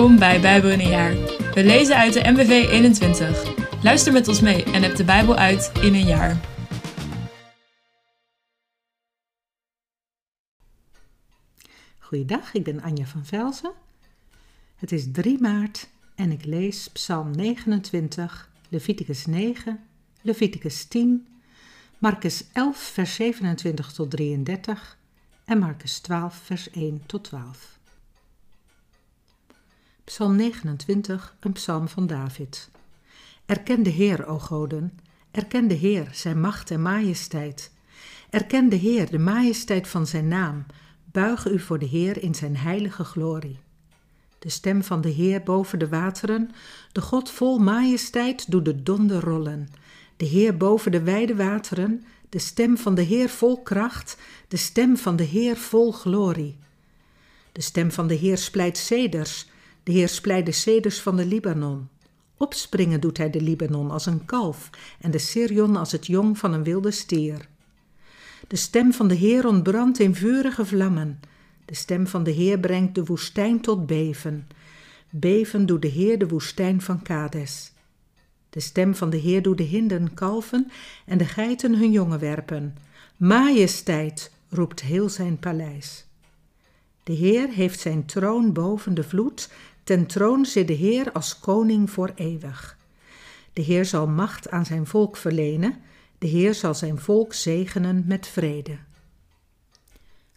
Welkom bij Bijbel in een jaar. We lezen uit de MBV 21. Luister met ons mee en heb de Bijbel uit in een jaar. Goeiedag, ik ben Anja van Velzen. Het is 3 maart en ik lees Psalm 29, Leviticus 9, Leviticus 10, Marcus 11, vers 27 tot 33 en Marcus 12, vers 1 tot 12. Psalm 29, een psalm van David. Erken de Heer, o goden, erken de Heer, zijn macht en majesteit. Erken de Heer, de majesteit van zijn naam. Buig u voor de Heer in zijn heilige glorie. De stem van de Heer boven de wateren, de God vol majesteit doet de donder rollen. De Heer boven de wijde wateren, de stem van de Heer vol kracht, de stem van de Heer vol glorie. De stem van de Heer splijt ceders, de Heer splijt de ceders van de Libanon. Opspringen doet hij de Libanon als een kalf en de Sirion als het jong van een wilde stier. De stem van de Heer ontbrandt in vurige vlammen. De stem van de Heer brengt de woestijn tot beven. Beven doet de Heer de woestijn van Kades. De stem van de Heer doet de hinden kalven en de geiten hun jongen werpen. Majesteit roept heel zijn paleis. De Heer heeft zijn troon boven de vloed, ten troon zit de Heer als koning voor eeuwig. De Heer zal macht aan zijn volk verlenen, de Heer zal zijn volk zegenen met vrede.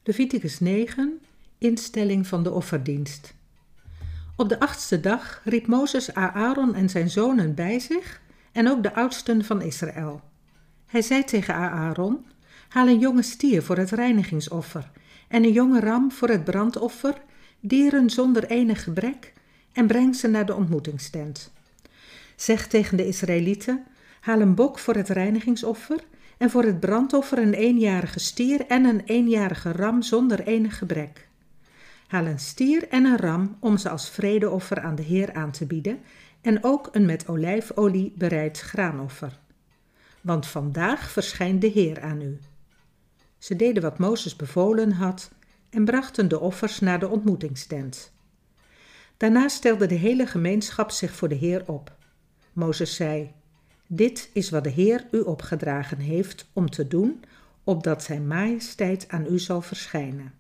Leviticus 9, instelling van de offerdienst. Op de achtste dag riep Mozes Aaron en zijn zonen bij zich en ook de oudsten van Israël. Hij zei tegen Aaron: Haal een jonge stier voor het reinigingsoffer en een jonge ram voor het brandoffer, dieren zonder enig gebrek, en breng ze naar de ontmoetingstent. Zeg tegen de Israëlieten: Haal een bok voor het reinigingsoffer en voor het brandoffer een eenjarige stier en een eenjarige ram zonder enig gebrek. Haal een stier en een ram om ze als vredeoffer aan de Heer aan te bieden en ook een met olijfolie bereid graanoffer. Want vandaag verschijnt de Heer aan u. Ze deden wat Mozes bevolen had en brachten de offers naar de ontmoetingstent. Daarna stelde de hele gemeenschap zich voor de Heer op. Mozes zei: Dit is wat de Heer u opgedragen heeft om te doen, opdat zijn majesteit aan u zal verschijnen.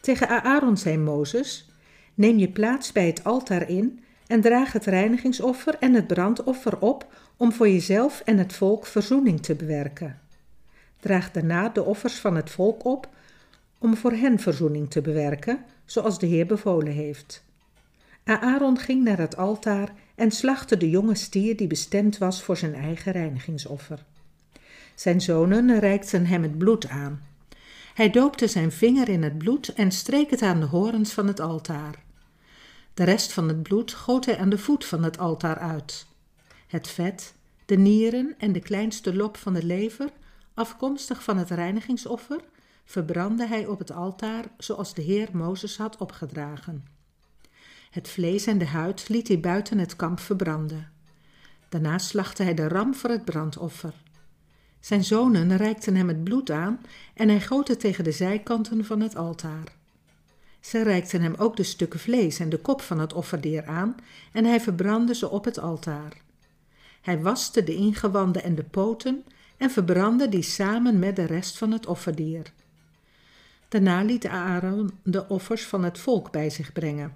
Tegen Aaron zei Mozes: Neem je plaats bij het altaar in en draag het reinigingsoffer en het brandoffer op om voor jezelf en het volk verzoening te bewerken. Draag daarna de offers van het volk op om voor hen verzoening te bewerken, zoals de Heer bevolen heeft. Aaron ging naar het altaar en slachtte de jonge stier die bestemd was voor zijn eigen reinigingsoffer. Zijn zonen reikten hem het bloed aan. Hij doopte zijn vinger in het bloed en streek het aan de horens van het altaar. De rest van het bloed goot hij aan de voet van het altaar uit. Het vet, de nieren en de kleinste lop van de lever, afkomstig van het reinigingsoffer, verbrandde hij op het altaar zoals de Heer Mozes had opgedragen. Het vlees en de huid liet hij buiten het kamp verbranden. Daarna slachtte hij de ram voor het brandoffer. Zijn zonen reikten hem het bloed aan en hij goot het tegen de zijkanten van het altaar. Ze reikten hem ook de stukken vlees en de kop van het offerdier aan en hij verbrandde ze op het altaar. Hij waste de ingewanden en de poten en verbrandde die samen met de rest van het offerdier. Daarna liet Aaron de offers van het volk bij zich brengen.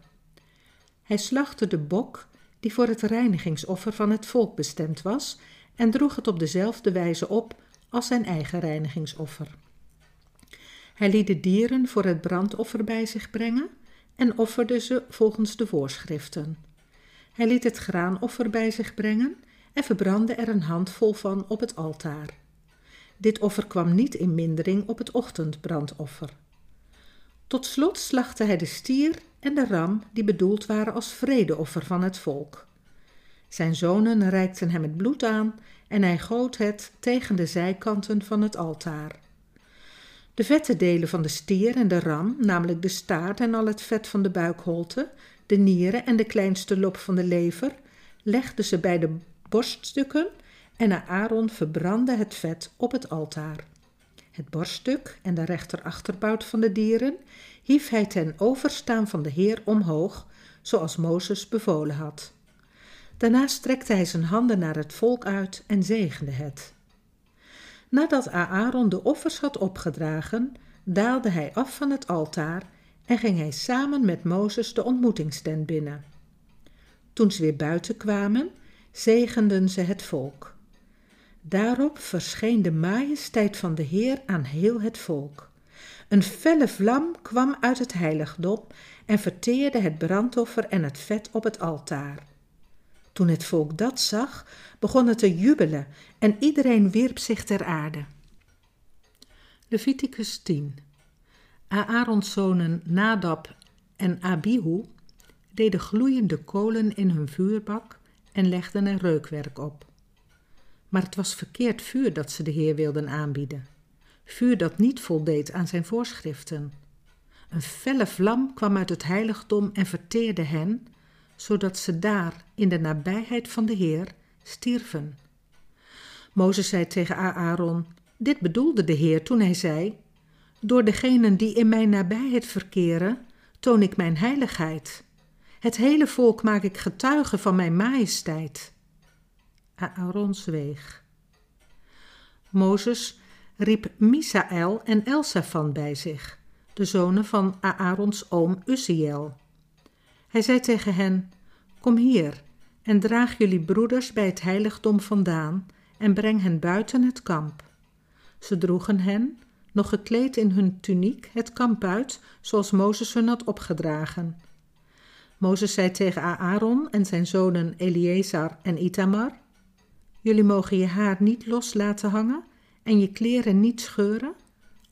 Hij slachtte de bok die voor het reinigingsoffer van het volk bestemd was en droeg het op dezelfde wijze op als zijn eigen reinigingsoffer. Hij liet de dieren voor het brandoffer bij zich brengen en offerde ze volgens de voorschriften. Hij liet het graanoffer bij zich brengen en verbrandde er een handvol van op het altaar. Dit offer kwam niet in mindering op het ochtendbrandoffer. Tot slot slachtte hij de stier en de ram die bedoeld waren als vredeoffer van het volk. Zijn zonen reikten hem het bloed aan en hij goot het tegen de zijkanten van het altaar. De vette delen van de stier en de ram, namelijk de staart en al het vet van de buikholte, de nieren en de kleinste lop van de lever, legden ze bij de borststukken en Aaron verbrandde het vet op het altaar. Het borststuk en de rechterachterbout van de dieren hief hij ten overstaan van de Heer omhoog, zoals Mozes bevolen had. Daarna strekte hij zijn handen naar het volk uit en zegende het. Nadat Aaron de offers had opgedragen, daalde hij af van het altaar en ging hij samen met Mozes de ontmoetingstent binnen. Toen ze weer buiten kwamen, zegenden ze het volk. Daarop verscheen de majesteit van de Heer aan heel het volk. Een felle vlam kwam uit het heiligdom en verteerde het brandoffer en het vet op het altaar. Toen het volk dat zag, begon het te jubelen en iedereen wierp zich ter aarde. Leviticus 10 Aarons zonen Nadab en Abihu deden gloeiende kolen in hun vuurbak en legden er reukwerk op. Maar het was verkeerd vuur dat ze de Heer wilden aanbieden, vuur dat niet voldeed aan zijn voorschriften. Een felle vlam kwam uit het heiligdom en verteerde hen, zodat ze daar in de nabijheid van de Heer stierven. Mozes zei tegen Aaron: Dit bedoelde de Heer toen hij zei: Door degenen die in mijn nabijheid verkeren, toon ik mijn heiligheid. Het hele volk maak ik getuige van mijn majesteit. Aaron zweeg. Mozes riep Misaël en Elsafan bij zich, de zonen van Aarons oom Uzziel. Hij zei tegen hen: Kom hier en draag jullie broeders bij het heiligdom vandaan en breng hen buiten het kamp. Ze droegen hen, nog gekleed in hun tuniek, het kamp uit, zoals Mozes hun had opgedragen. Mozes zei tegen Aaron en zijn zonen Eleazar en Itamar: Jullie mogen je haar niet los laten hangen en je kleren niet scheuren,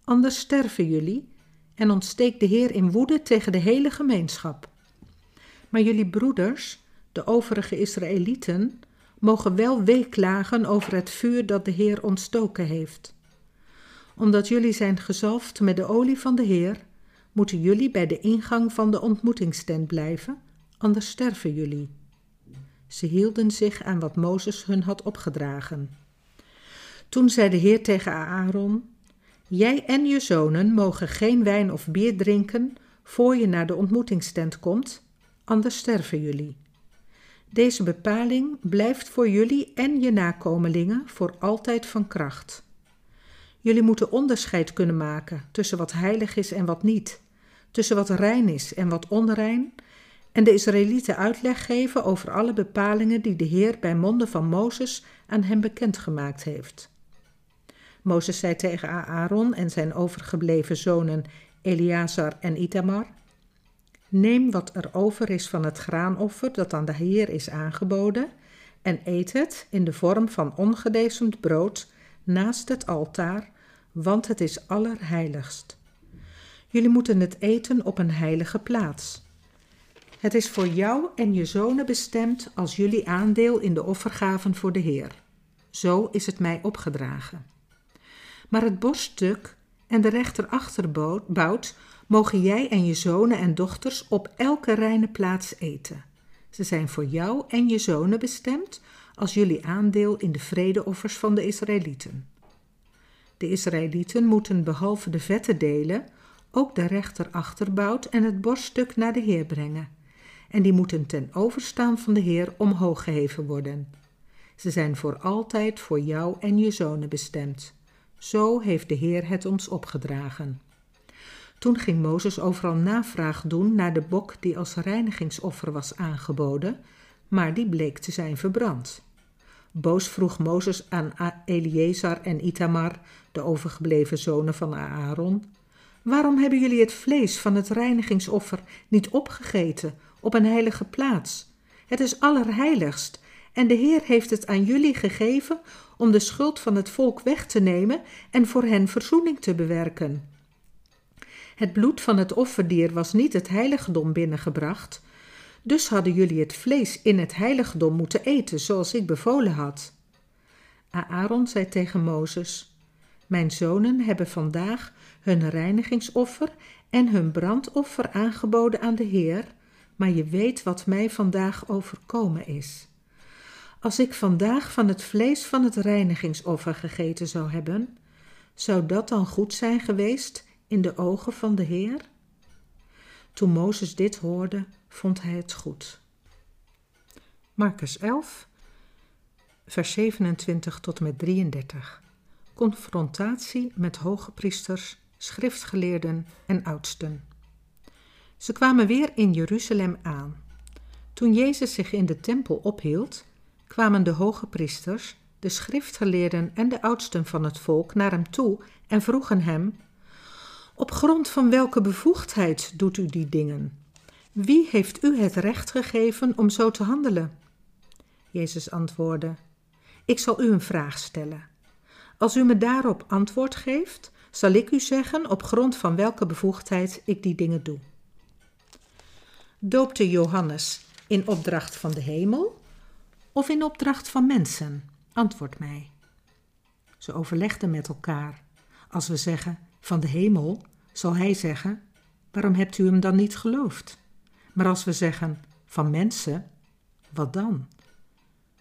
anders sterven jullie en ontsteekt de Heer in woede tegen de hele gemeenschap. Maar jullie broeders, de overige Israëlieten, mogen wel weeklagen over het vuur dat de Heer ontstoken heeft. Omdat jullie zijn gezalfd met de olie van de Heer, moeten jullie bij de ingang van de ontmoetingstent blijven, anders sterven jullie. Ze hielden zich aan wat Mozes hun had opgedragen. Toen zei de Heer tegen Aaron: Jij en je zonen mogen geen wijn of bier drinken voor je naar de ontmoetingstent komt, anders sterven jullie. Deze bepaling blijft voor jullie en je nakomelingen voor altijd van kracht. Jullie moeten onderscheid kunnen maken tussen wat heilig is en wat niet, tussen wat rein is en wat onrein, en de Israëlieten uitleg geven over alle bepalingen die de Heer bij monden van Mozes aan hem bekendgemaakt heeft. Mozes zei tegen Aaron en zijn overgebleven zonen Eleazar en Itamar: Neem wat er over is van het graanoffer dat aan de Heer is aangeboden, en eet het in de vorm van ongedezemd brood naast het altaar, want het is allerheiligst. Jullie moeten het eten op een heilige plaats. Het is voor jou en je zonen bestemd als jullie aandeel in de offergaven voor de Heer. Zo is het mij opgedragen. Maar het borststuk en de rechterachterbout mogen jij en je zonen en dochters op elke reine plaats eten. Ze zijn voor jou en je zonen bestemd als jullie aandeel in de vredeoffers van de Israëlieten. De Israëlieten moeten behalve de vette delen ook de rechterachterbout en het borststuk naar de Heer brengen. En die moeten ten overstaan van de Heer omhoog geheven worden. Ze zijn voor altijd voor jou en je zonen bestemd. Zo heeft de Heer het ons opgedragen. Toen ging Mozes overal navraag doen naar de bok die als reinigingsoffer was aangeboden, maar die bleek te zijn verbrand. Boos vroeg Mozes aan Eleazar en Itamar, de overgebleven zonen van Aaron: Waarom hebben jullie het vlees van het reinigingsoffer niet opgegeten op een heilige plaats? Het is allerheiligst en de Heer heeft het aan jullie gegeven om de schuld van het volk weg te nemen en voor hen verzoening te bewerken. Het bloed van het offerdier was niet het heiligdom binnengebracht, dus hadden jullie het vlees in het heiligdom moeten eten, zoals ik bevolen had. Aaron zei tegen Mozes: Mijn zonen hebben vandaag hun reinigingsoffer en hun brandoffer aangeboden aan de Heer, maar je weet wat mij vandaag overkomen is. Als ik vandaag van het vlees van het reinigingsoffer gegeten zou hebben, zou dat dan goed zijn geweest in de ogen van de Heer? Toen Mozes dit hoorde, vond hij het goed. Marcus 11, vers 27 tot met 33. Confrontatie met hoge priesters, schriftgeleerden en oudsten. Ze kwamen weer in Jeruzalem aan. Toen Jezus zich in de tempel ophield, kwamen de hoge priesters, de schriftgeleerden en de oudsten van het volk naar hem toe en vroegen hem: Op grond van welke bevoegdheid doet u die dingen? Wie heeft u het recht gegeven om zo te handelen? Jezus antwoordde: Ik zal u een vraag stellen. Als u me daarop antwoord geeft, zal ik u zeggen op grond van welke bevoegdheid ik die dingen doe. Doopte Johannes in opdracht van de hemel of in opdracht van mensen? Antwoord mij. Ze overlegden met elkaar. Als we zeggen van de hemel, zal hij zeggen: Waarom hebt u hem dan niet geloofd? Maar als we zeggen van mensen, wat dan?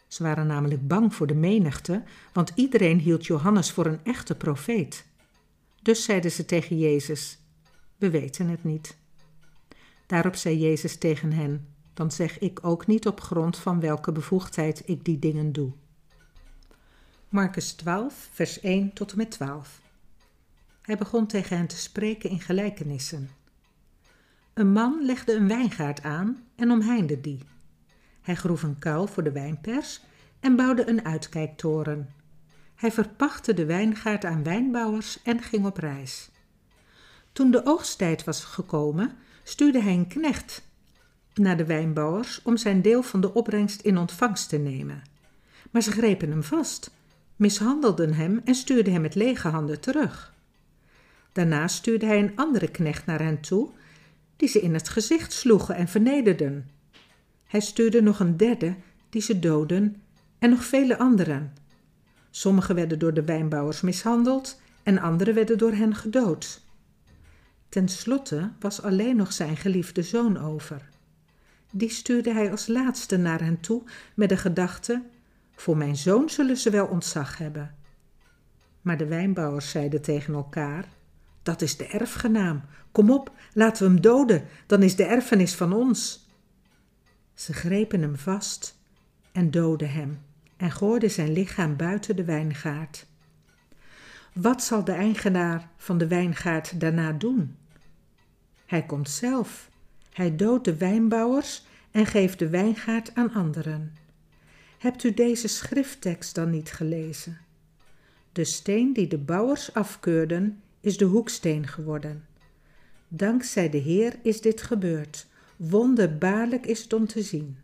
Ze waren namelijk bang voor de menigte, want iedereen hield Johannes voor een echte profeet. Dus zeiden ze tegen Jezus: We weten het niet. Daarop zei Jezus tegen hen: Dan zeg ik ook niet op grond van welke bevoegdheid ik die dingen doe. Marcus 12, vers 1 tot en met 12. Hij begon tegen hen te spreken in gelijkenissen. Een man legde een wijngaard aan en omheinde die. Hij groef een kuil voor de wijnpers en bouwde een uitkijktoren. Hij verpachtte de wijngaard aan wijnbouwers en ging op reis. Toen de oogsttijd was gekomen, stuurde hij een knecht naar de wijnbouwers om zijn deel van de opbrengst in ontvangst te nemen. Maar ze grepen hem vast, mishandelden hem en stuurden hem met lege handen terug. Daarna stuurde hij een andere knecht naar hen toe, die ze in het gezicht sloegen en vernederden. Hij stuurde nog een derde, die ze doden, en nog vele anderen. Sommigen werden door de wijnbouwers mishandeld en anderen werden door hen gedood. Ten slotte was alleen nog zijn geliefde zoon over. Die stuurde hij als laatste naar hen toe met de gedachte: Voor mijn zoon zullen ze wel ontzag hebben. Maar de wijnbouwers zeiden tegen elkaar: Dat is de erfgenaam. Kom op, laten we hem doden, dan is de erfenis van ons. Ze grepen hem vast en doodden hem en gooiden zijn lichaam buiten de wijngaard. Wat zal de eigenaar van de wijngaard daarna doen? Hij komt zelf. Hij doodt de wijnbouwers en geeft de wijngaard aan anderen. Hebt u deze schrifttekst dan niet gelezen? De steen die de bouwers afkeurden, is de hoeksteen geworden. Dankzij de Heer is dit gebeurd. Wonderbaarlijk is het om te zien.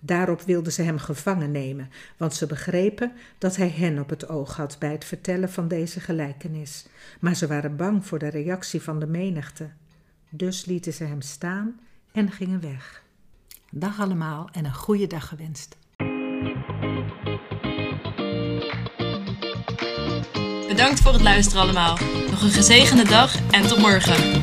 Daarop wilden ze hem gevangen nemen, want ze begrepen dat hij hen op het oog had bij het vertellen van deze gelijkenis. Maar ze waren bang voor de reactie van de menigte. Dus lieten ze hem staan en gingen weg. Dag allemaal en een goede dag gewenst. Bedankt voor het luisteren allemaal. Nog een gezegende dag en tot morgen.